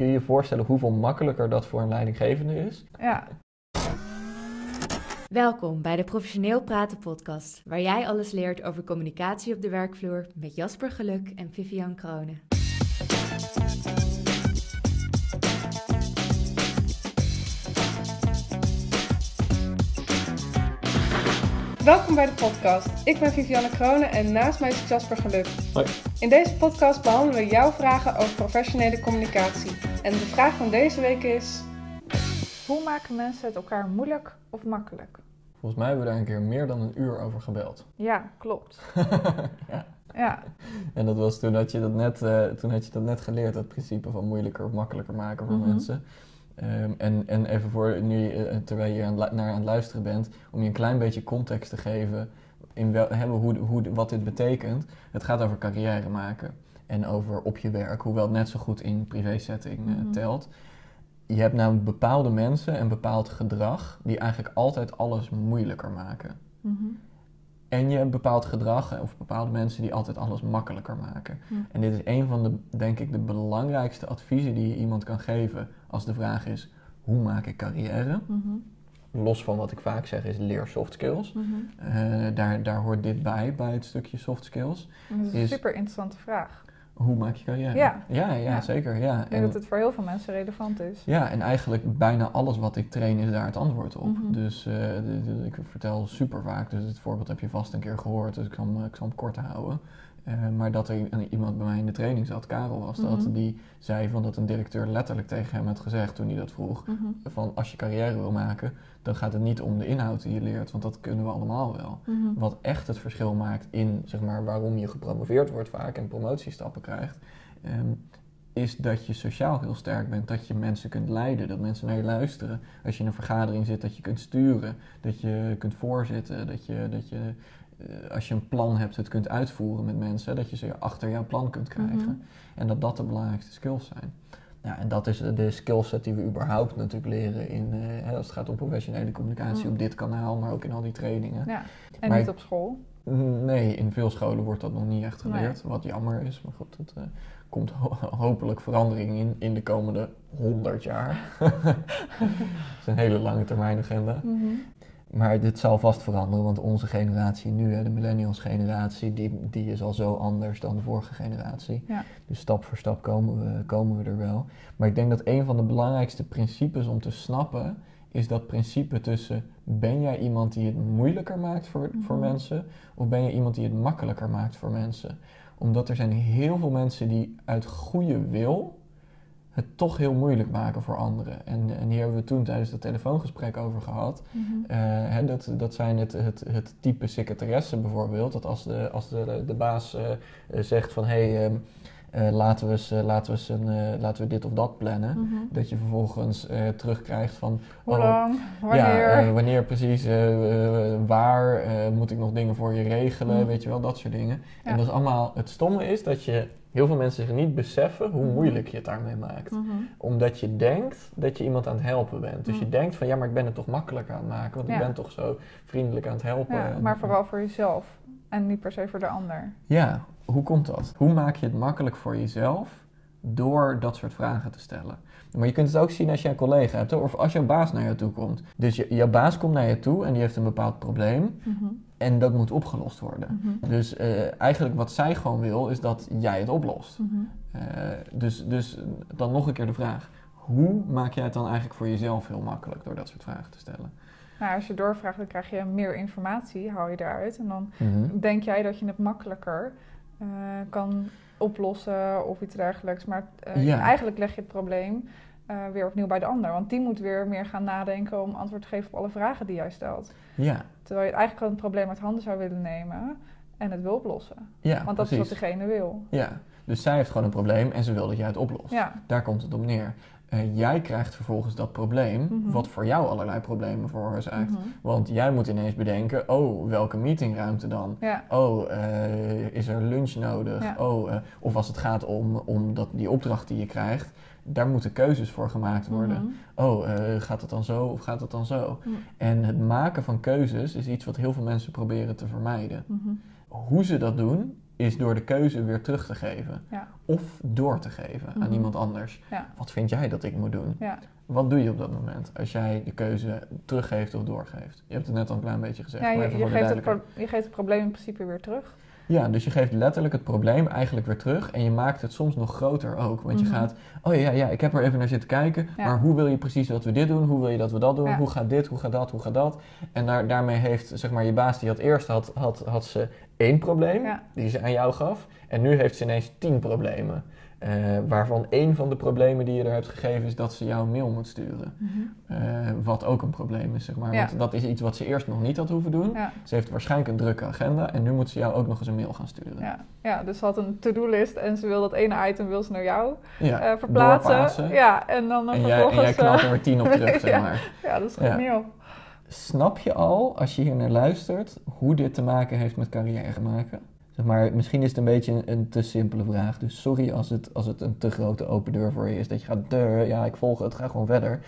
Kun je je voorstellen hoeveel makkelijker dat voor een leidinggevende is? Ja. Welkom bij de Professioneel Praten podcast, waar jij alles leert over communicatie op de werkvloer met Jasper Geluk en Vivian Kronen. Welkom bij de podcast. Ik ben Vivianne Kronen en naast mij is Jasper Geluk. Hoi. In deze podcast behandelen we jouw vragen over professionele communicatie. En de vraag van deze week is... Hoe maken mensen het elkaar moeilijk of makkelijk? Volgens mij hebben we daar een keer meer dan een uur over gebeld. Ja, klopt. ja. Ja, En dat was toen had je dat net, eh, toen had je dat net geleerd, het principe van moeilijker of makkelijker maken voor Mhm. mensen. Ehm, en, en even voor nu, eh, terwijl je aan, naar aan het luisteren bent, om je een klein beetje context te geven in wel, hè, hoe, hoe, wat dit betekent. Het gaat over carrière maken en over op je werk, hoewel het net zo goed in privé-setting eh, Mhm. telt. Je hebt namelijk bepaalde mensen en bepaald gedrag die eigenlijk altijd alles moeilijker maken. Mhm. En je hebt bepaald gedrag eh, of bepaalde mensen die altijd alles makkelijker maken. En dit is een van de, denk ik, de belangrijkste adviezen die je iemand kan geven als de vraag is, hoe maak ik carrière? Mhm. Los van wat ik vaak zeg is leer soft skills. Mhm. Eh, daar, daar hoort dit bij, bij het stukje soft skills. Dat is een Is- super interessante vraag. Hoe maak je carrière? Ja. ja, ja, Ja. zeker. Ja. Ik denk dat het voor heel veel mensen relevant is. Ja, en eigenlijk bijna alles wat ik train is daar het antwoord op. Mhm. Dus eh, ik vertel super vaak, dus het voorbeeld heb je vast een keer gehoord, dus ik zal hem, ik zal hem kort houden. Eh, maar dat er iemand bij mij in de training zat, Karel was dat, Mhm. die zei van dat een directeur letterlijk tegen hem had gezegd toen hij dat vroeg. Mhm. Van als je carrière wil maken, dan gaat het niet om de inhoud die je leert, want dat kunnen we allemaal wel. Mhm. Wat echt het verschil maakt in zeg maar, waarom je gepromoveerd wordt vaak en promotiestappen krijgt, ehm, is dat je sociaal heel sterk bent. Dat je mensen kunt leiden, dat mensen naar je luisteren. Als je in een vergadering zit, dat je kunt sturen, dat je kunt voorzitten, dat je, dat je als je een plan hebt, het kunt uitvoeren met mensen, dat je ze achter jouw plan kunt krijgen. Mhm. En dat dat de belangrijkste skills zijn. Ja, en dat is de skillset die we überhaupt natuurlijk leren in, eh, als het gaat om professionele communicatie Mhm. op dit kanaal, maar ook in al die trainingen. Ja, en Maar niet op school. Nee, in veel scholen wordt dat nog niet echt Nee. geleerd, wat jammer is. Maar goed, het eh, komt ho- hopelijk verandering in in de komende 100 jaar. dat is een hele lange termijn agenda. Mhm. Maar dit zal vast veranderen, want onze generatie nu, hè, de millennials generatie, die, die is al zo anders dan de vorige generatie. Ja. Dus stap voor stap komen we, komen we er wel. Maar ik denk dat een van de belangrijkste principes om te snappen, is dat principe tussen ben jij iemand die het moeilijker maakt voor, voor Mhm. mensen, of ben je iemand die het makkelijker maakt voor mensen? Omdat er zijn heel veel mensen die uit goede wil het toch heel moeilijk maken voor anderen. En, en hier hebben we toen tijdens het telefoongesprek over gehad. Mhm. Eh, hè, dat, dat zijn het, het, het type secretaresse bijvoorbeeld. Dat als de, als de, de baas eh, zegt van hé, hey, ehm, eh, laten, we eens, eh, laten, we eens een, eh, laten we dit of dat plannen. Mhm. Dat je vervolgens terugkrijgt van Hoe oh, lang? ja, Wanneer? wanneer precies, waar, moet ik nog dingen voor je regelen, Mhm. weet je wel, dat soort dingen. Ja. En dat is allemaal, het stomme is dat je, heel veel mensen zich niet beseffen hoe Mhm. moeilijk je het daarmee maakt omdat je denkt dat je iemand aan het helpen bent. Dus je denkt van ja, maar ik ben het toch makkelijker aan het maken, want ik ben toch zo vriendelijk aan het helpen. Ja, maar vooral voor jezelf. En niet per se voor de ander. Ja, hoe komt dat? Hoe maak je het makkelijk voor jezelf door dat soort vragen te stellen? Maar je kunt het ook zien als je een collega hebt of als jouw baas naar jou toe komt. Dus je, jouw baas komt naar je toe en die heeft een bepaald probleem Mhm. en dat moet opgelost worden. Mhm. Dus eh, eigenlijk wat zij gewoon wil is dat jij het oplost. Mhm. Eh, dus, dus dan nog een keer de vraag. Hoe maak jij het dan eigenlijk voor jezelf heel makkelijk door dat soort vragen te stellen? Nou, als je doorvraagt, dan krijg je meer informatie, haal je eruit. En dan Mhm. denk jij dat je het makkelijker eh, kan oplossen of iets dergelijks. Maar eh, Ja. eigenlijk leg je het probleem eh, weer opnieuw bij de ander. Want die moet weer meer gaan nadenken om antwoord te geven op alle vragen die jij stelt. Ja, Terwijl je eigenlijk gewoon het probleem uit handen zou willen nemen en het wil oplossen. ja Want dat precies. is wat degene wil. Ja, dus zij heeft gewoon een probleem en ze wil dat jij het oplost. Ja, Daar komt het op neer. Jij krijgt vervolgens dat probleem, Mhm. wat voor jou allerlei problemen veroorzaakt. Mhm. Want jij moet ineens bedenken, oh, welke meetingruimte dan? ja. Oh, eh, is er lunch nodig? Ja. Oh, eh, of als het gaat om, om dat, die opdracht die je krijgt, daar moeten keuzes voor gemaakt worden. Mhm. Oh, eh, gaat het dan zo of gaat het dan zo? En het maken van keuzes is iets wat heel veel mensen proberen te vermijden. Hoe ze dat doen, is door de keuze weer terug te geven. Ja. Of door te geven aan Mhm. iemand anders. Ja. Wat vind jij dat ik moet doen? Ja. Wat doe je op dat moment als jij de keuze teruggeeft of doorgeeft? Je hebt het net al een klein beetje gezegd. Ja, maar je, even je, voor de geeft het je geeft het probleem in principe weer terug. Ja, dus je geeft letterlijk het probleem eigenlijk weer terug en je maakt het soms nog groter ook. Want je Mhm. gaat, oh ja, ja, ik heb er even naar zitten kijken, Ja. maar hoe wil je precies dat we dit doen? Hoe wil je dat we dat doen? Ja. Hoe gaat dit? Hoe gaat dat? Hoe gaat dat? En daar, daarmee heeft, zeg maar, je baas die had eerst had, had, had ze één probleem Ja. die ze aan jou gaf en nu heeft ze ineens tien problemen. Eh, waarvan één van de problemen die je er hebt gegeven is dat ze jou een mail moet sturen. Eh, wat ook een probleem is, zeg maar. Ja. Want dat is iets wat ze eerst nog niet had hoeven doen. Ja. Ze heeft waarschijnlijk een drukke agenda en nu moet ze jou ook nog eens een mail gaan sturen. Ja. ja, dus ze had een to-do-list en ze wil dat ene item wil ze naar jou Ja, eh, verplaatsen. doorpassen. Ja, en dan En jij, en vervolgens... jij knalt er weer tien op terug, zeg maar. ja, dat is goed nieuw. Snap je al, als je hier naar luistert, hoe dit te maken heeft met carrière maken? Maar, misschien is het een beetje een, een te simpele vraag. Dus sorry als het, als het een te grote open deur voor je is. Dat je gaat, deur, ja, ik volg het, ga gewoon verder.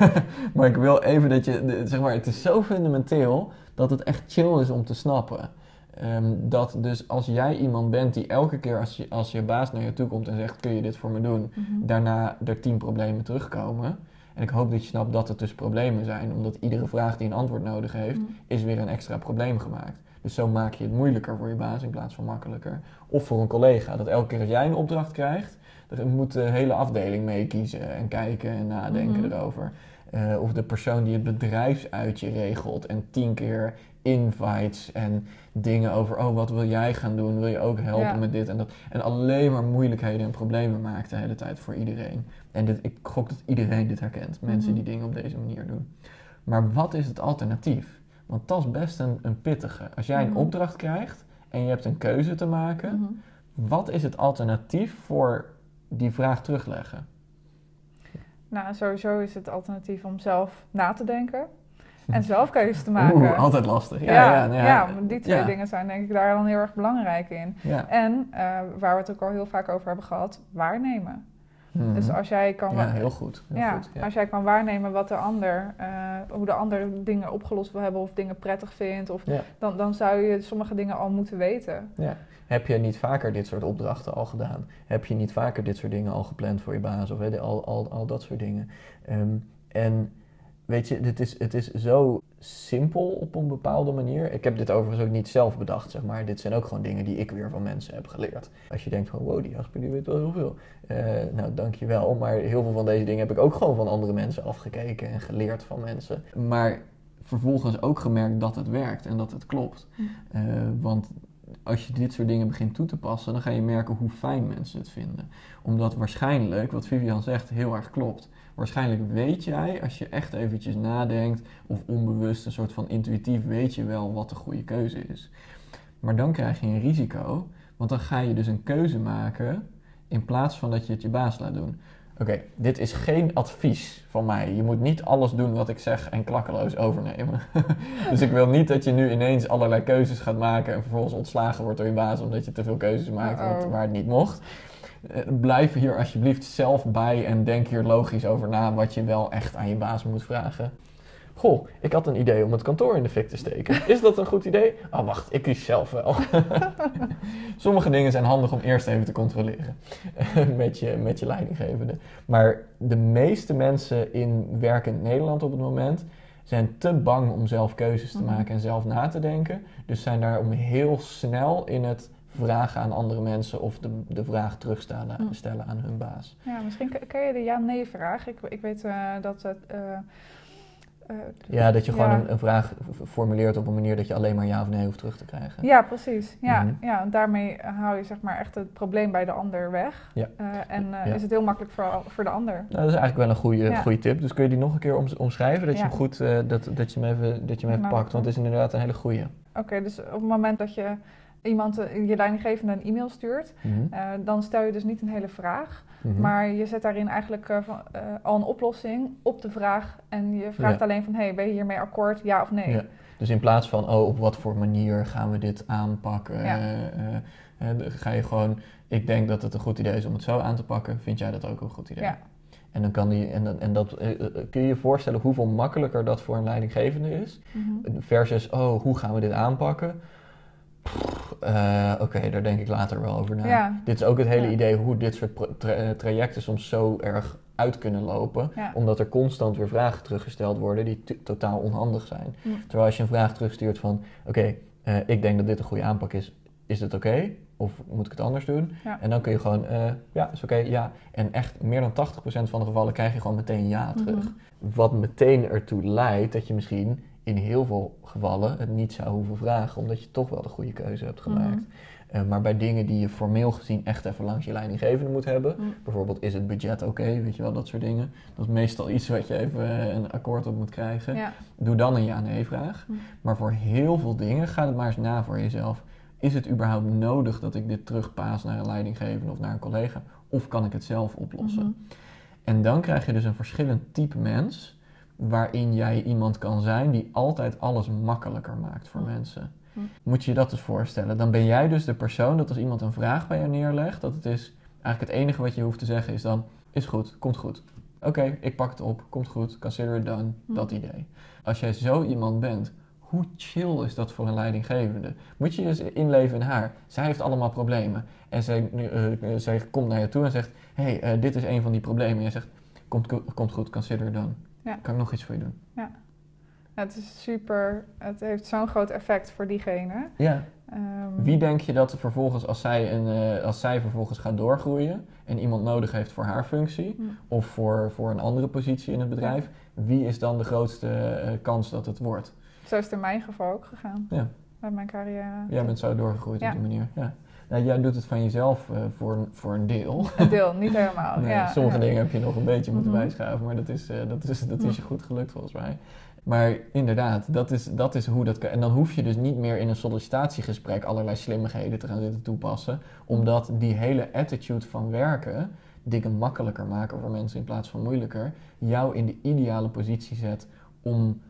maar ik wil even dat je, zeg maar, het is zo fundamenteel dat het echt chill is om te snappen. Ehm, dat dus als jij iemand bent die elke keer als je, als je baas naar je toe komt en zegt, kun je dit voor me doen? Mhm. daarna er tien problemen terugkomen. En ik hoop dat je snapt dat het dus problemen zijn, omdat iedere vraag die een antwoord nodig heeft, Mhm. is weer een extra probleem gemaakt. Dus zo maak je het moeilijker voor je baas in plaats van makkelijker. Of voor een collega, dat elke keer als jij een opdracht krijgt, dan moet de hele afdeling meekiezen en kijken en nadenken Mhm. erover. Eh, of de persoon die het bedrijfsuitje regelt en tien keer invites en dingen over, oh wat wil jij gaan doen, wil je ook helpen Ja. met dit en dat. En alleen maar moeilijkheden en problemen maakt de hele tijd voor iedereen. En dit, ik gok dat iedereen dit herkent, mensen Mhm. die dingen op deze manier doen. Maar wat is het alternatief? Want dat is best een, een pittige. Als jij een Mhm. opdracht krijgt en je hebt een keuze te maken, Mhm. wat is het alternatief voor die vraag terugleggen? Nou, sowieso is het alternatief om zelf na te denken en zelf keuzes te maken. Oeh, altijd lastig. Ja, ja, ja, ja, die twee dingen zijn denk ik daar dan heel erg belangrijk in. En eh, waar we het ook al heel vaak over hebben gehad, waarnemen. Mhm. Dus als jij kan, ja, heel goed. Heel ja, goed als jij kan waarnemen wat de ander, eh, hoe de ander dingen opgelost wil hebben of dingen prettig vindt, of, dan, dan zou je sommige dingen al moeten weten. Ja. Heb je niet vaker dit soort opdrachten al gedaan? Heb je niet vaker dit soort dingen al gepland voor je baas? Of al, al, al dat soort dingen. Ehm, en weet je, dit is, het is zo simpel op een bepaalde manier. Ik heb dit overigens ook niet zelf bedacht, zeg maar. Dit zijn ook gewoon dingen die ik weer van mensen heb geleerd. Als je denkt van, wow, die Jasper die weet wel heel veel. Eh nou, dankjewel. Maar heel veel van deze dingen heb ik ook gewoon van andere mensen afgekeken en geleerd van mensen. Maar vervolgens ook gemerkt dat het werkt en dat het klopt. Eh, want als je dit soort dingen begint toe te passen, dan ga je merken hoe fijn mensen het vinden. Omdat waarschijnlijk, wat Vivian zegt, heel erg klopt. Waarschijnlijk weet jij, als je echt eventjes nadenkt, of onbewust, een soort van intuïtief, weet je wel wat de goede keuze is. Maar dan krijg je een risico, want dan ga je dus een keuze maken in plaats van dat je het je baas laat doen. Oké, dit is geen advies van mij. Je moet niet alles doen wat ik zeg en klakkeloos overnemen. dus ik wil niet dat je nu ineens allerlei keuzes gaat maken en vervolgens ontslagen wordt door je baas omdat je te veel keuzes maakt waar het niet mocht. Eh, Blijf hier alsjeblieft zelf bij en denk hier logisch over na wat je wel echt aan je baas moet vragen. Goh, ik had een idee om het kantoor in de fik te steken. Is dat een goed idee? Oh, wacht, ik kies zelf wel. Sommige dingen zijn handig om eerst even te controleren met, je, met je leidinggevende. Maar de meeste mensen in werkend Nederland op het moment zijn te bang om zelf keuzes te Mhm. maken en zelf na te denken. Dus zijn daarom heel snel in het vragen aan andere mensen of de, de vraag terugstellen Mhm. stellen aan hun baas. Ja, misschien ken je de ja-nee-vraag. Ik, ik weet eh, dat het... eh, eh, Ja, dat je gewoon een, een vraag formuleert op een manier dat je alleen maar ja of nee hoeft terug te krijgen. Ja, precies. Ja, Mhm. ja, daarmee hou je zeg maar echt het probleem bij de ander weg. Ja. Eh, en eh, Ja. is het heel makkelijk voor, voor de ander. Nou, dat is eigenlijk wel een goede, Ja. goede tip. Dus kun je die nog een keer oms- omschrijven? Dat je hem goed, eh, dat, dat je hem even, dat je hem even Nou, pakt. Want het is inderdaad een hele goede. Oké, dus op het moment dat je iemand, eh, je leidinggevende een e-mail stuurt, Mhm. eh, dan stel je dus niet een hele vraag, Mhm. maar je zet daarin eigenlijk eh, van, al een oplossing op de vraag en je vraagt Ja. alleen van, hey, ben je hiermee akkoord, ja of nee? Ja. Dus in plaats van, oh, op wat voor manier gaan we dit aanpakken? Ja. ga je gewoon, ik denk dat het een goed idee is om het zo aan te pakken. Vind jij dat ook een goed idee? Ja. En dan kan die, en, dan- en dat, kun je je voorstellen hoeveel makkelijker dat voor een leidinggevende is? Mhm. Versus, oh, hoe gaan we dit aanpakken? Eh, oké, daar denk ik later wel over na. Ja. Dit is ook het hele Ja. idee hoe dit soort tra- eh, trajecten soms zo erg uit kunnen lopen. Ja. Omdat er constant weer vragen teruggesteld worden die totaal onhandig zijn. Mm. Terwijl als je een vraag terugstuurt van... Oké, eh, ik denk dat dit een goede aanpak is. Is het oké? Of moet ik het anders doen? En dan kun je gewoon... eh, ja, is oké, ja. En echt meer dan 80% van de gevallen krijg je gewoon meteen ja terug. Mhm. Wat meteen ertoe leidt dat je misschien in heel veel gevallen het niet zou hoeven vragen, omdat je toch wel de goede keuze hebt gemaakt. Mhm. Eh, maar bij dingen die je formeel gezien echt even langs je leidinggevende moet hebben, Mhm. bijvoorbeeld is het budget oké, weet je wel, dat soort dingen. Dat is meestal iets wat je even eh, een akkoord op moet krijgen. Ja. Doe dan een ja-nee-vraag. Mhm. Maar voor heel veel dingen ga het maar eens na voor jezelf. Is het überhaupt nodig dat ik dit terugpaas naar een leidinggevende of naar een collega? Of kan ik het zelf oplossen? En dan krijg je dus een verschillend type mens, waarin jij iemand kan zijn die altijd alles makkelijker maakt voor Hm. mensen. Hm. Moet je je dat eens voorstellen? Dan ben jij dus de persoon dat als iemand een vraag bij jou neerlegt, dat het is eigenlijk het enige wat je hoeft te zeggen is dan: is goed, komt goed. Oké, ik pak het op, komt goed, consider it done, Hm. dat idee. Als jij zo iemand bent, hoe chill is dat voor een leidinggevende? Moet je je eens inleven in haar. Zij heeft allemaal problemen. En zij, eh, zij komt naar je toe en zegt: hey, eh, dit is een van die problemen. En jij zegt: komt, ko- komt goed, consider it done. Ja. Kan ik nog iets voor je doen? Het is super, het heeft zo'n groot effect voor diegene. Ja. Ehm, Wie denk je dat er vervolgens, als zij, een, eh, als zij vervolgens gaat doorgroeien en iemand nodig heeft voor haar functie Hm. of voor, voor een andere positie in het bedrijf, wie is dan de grootste eh, kans dat het wordt? Zo is het in mijn geval ook gegaan. Ja. Met mijn carrière. Jij bent zo doorgegroeid Ja. op die manier. Ja. Nou, jij doet het van jezelf eh, voor, een- voor een deel. Een deel, niet helemaal. Nee, ja, sommige ja. dingen heb je nog een beetje moeten Mhm. bijschaven, maar dat is, eh, dat, is, dat is je Mhm. goed gelukt volgens mij. Maar inderdaad, dat is, dat is hoe dat kan. En dan hoef je dus niet meer in een sollicitatiegesprek allerlei slimmigheden te gaan zitten toepassen, omdat die hele attitude van werken dingen makkelijker maken voor mensen in plaats van moeilijker, jou in de ideale positie zet om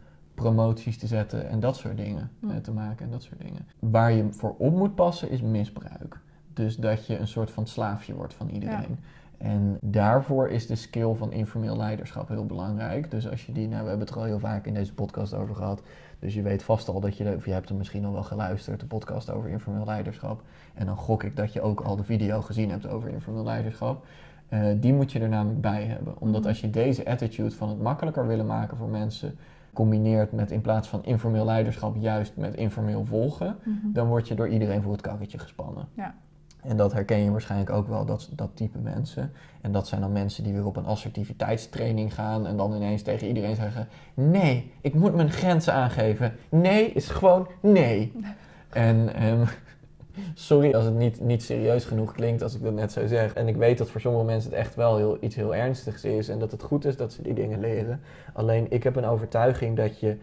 promoties te zetten en dat soort dingen eh, te maken en dat soort dingen. Waar je voor op moet passen is misbruik. Dus dat je een soort van slaafje wordt van iedereen. En daarvoor is de skill van informeel leiderschap heel belangrijk. Dus als je die, nou we hebben het er al heel vaak in deze podcast over gehad. Dus je weet vast al dat je, of je hebt er misschien al wel geluisterd, de podcast over informeel leiderschap. En dan gok ik dat je ook al de video gezien hebt over informeel leiderschap. Eh, die moet je er namelijk bij hebben. Omdat Mhm. als je deze attitude van het makkelijker willen maken voor mensen combineert met in plaats van informeel leiderschap juist met informeel volgen, Mhm. dan word je door iedereen voor het karretje gespannen. Ja. En dat herken je waarschijnlijk ook wel, dat, dat type mensen. En dat zijn dan mensen die weer op een assertiviteitstraining gaan en dan ineens tegen iedereen zeggen: Nee, ik moet mijn grenzen aangeven. Nee is gewoon nee. En ehm, sorry als het niet, niet serieus genoeg klinkt als ik dat net zo zeg. En ik weet dat voor sommige mensen het echt wel heel, iets heel ernstigs is en dat het goed is dat ze die dingen leren. Alleen ik heb een overtuiging dat je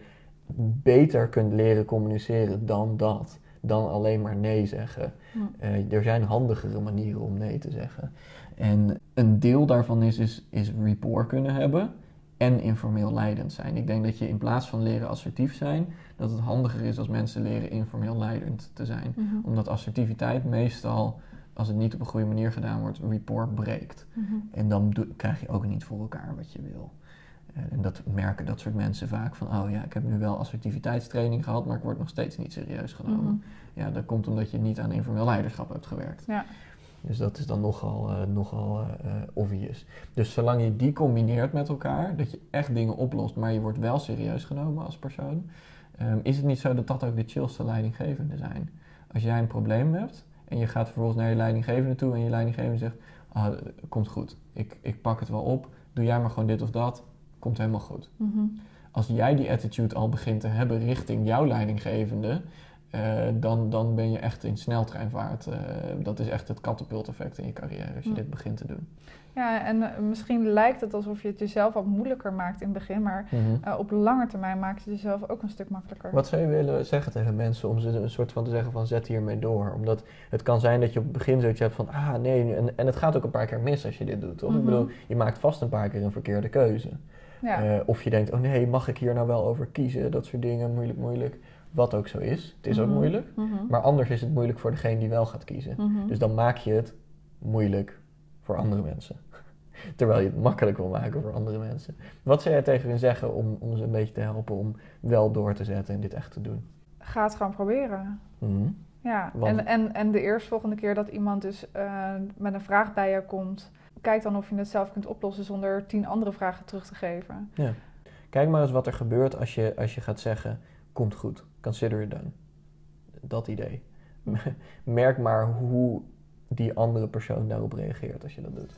beter kunt leren communiceren dan dat. Dan alleen maar nee zeggen. Eh, er zijn handigere manieren om nee te zeggen. En een deel daarvan is, is, is rapport kunnen hebben en informeel leidend zijn. Ik denk dat je in plaats van leren assertief zijn, dat het handiger is als mensen leren informeel leidend te zijn. Mhm. Omdat assertiviteit meestal, als het niet op een goede manier gedaan wordt, rapport breekt. Mhm. En dan krijg je ook niet voor elkaar wat je wil. Eh, En dat merken dat soort mensen vaak van, oh ja, ik heb nu wel assertiviteitstraining gehad, maar ik word nog steeds niet serieus genomen. Mhm. Ja, dat komt omdat je niet aan informeel leiderschap hebt gewerkt. Ja. Dus dat is dan nogal, eh, nogal eh, obvious. Dus zolang je die combineert met elkaar, dat je echt dingen oplost, maar je wordt wel serieus genomen als persoon, ehm, is het niet zo dat dat ook de chillste leidinggevende zijn. Als jij een probleem hebt en je gaat vervolgens naar je leidinggevende toe en je leidinggevende zegt, ah, komt goed, ik, ik pak het wel op, doe jij maar gewoon dit of dat, komt helemaal goed. Mhm. Als jij die attitude al begint te hebben richting jouw leidinggevende, eh, dan, dan ben je echt in sneltreinvaart. Eh, dat is echt het katapulteffect in je carrière als je Ja. dit begint te doen. Ja, en eh, misschien lijkt het alsof je het jezelf wat moeilijker maakt in het begin, maar eh, op lange termijn maakt het jezelf ook een stuk makkelijker. Wat zou je willen zeggen tegen mensen om ze een soort van te zeggen van zet hiermee door? Omdat het kan zijn dat je op het begin zoiets hebt van ah nee, en, en het gaat ook een paar keer mis als je dit doet, toch? Ik Mhm. bedoel, je maakt vast een paar keer een verkeerde keuze. Ja, of je denkt, oh nee, mag ik hier nou wel over kiezen? Dat soort dingen, moeilijk, moeilijk. Wat ook zo is. Het is ook mhm. moeilijk. Mhm. Maar anders is het moeilijk voor degene die wel gaat kiezen. Mhm. Dus dan maak je het moeilijk voor andere mensen. Terwijl je het makkelijk wil maken voor andere mensen. Wat zou jij tegen hen zeggen om, ze een beetje te helpen om wel door te zetten en dit echt te doen? Ga het gewoon proberen. Ja, en, en, en de eerstvolgende keer dat iemand dus eh, met een vraag bij je komt, kijk dan of je het zelf kunt oplossen zonder tien andere vragen terug te geven. Ja. Kijk maar eens wat er gebeurt als je, als je gaat zeggen: komt goed consider it done. Dat idee. Merk maar hoe die andere persoon daarop reageert als je dat doet.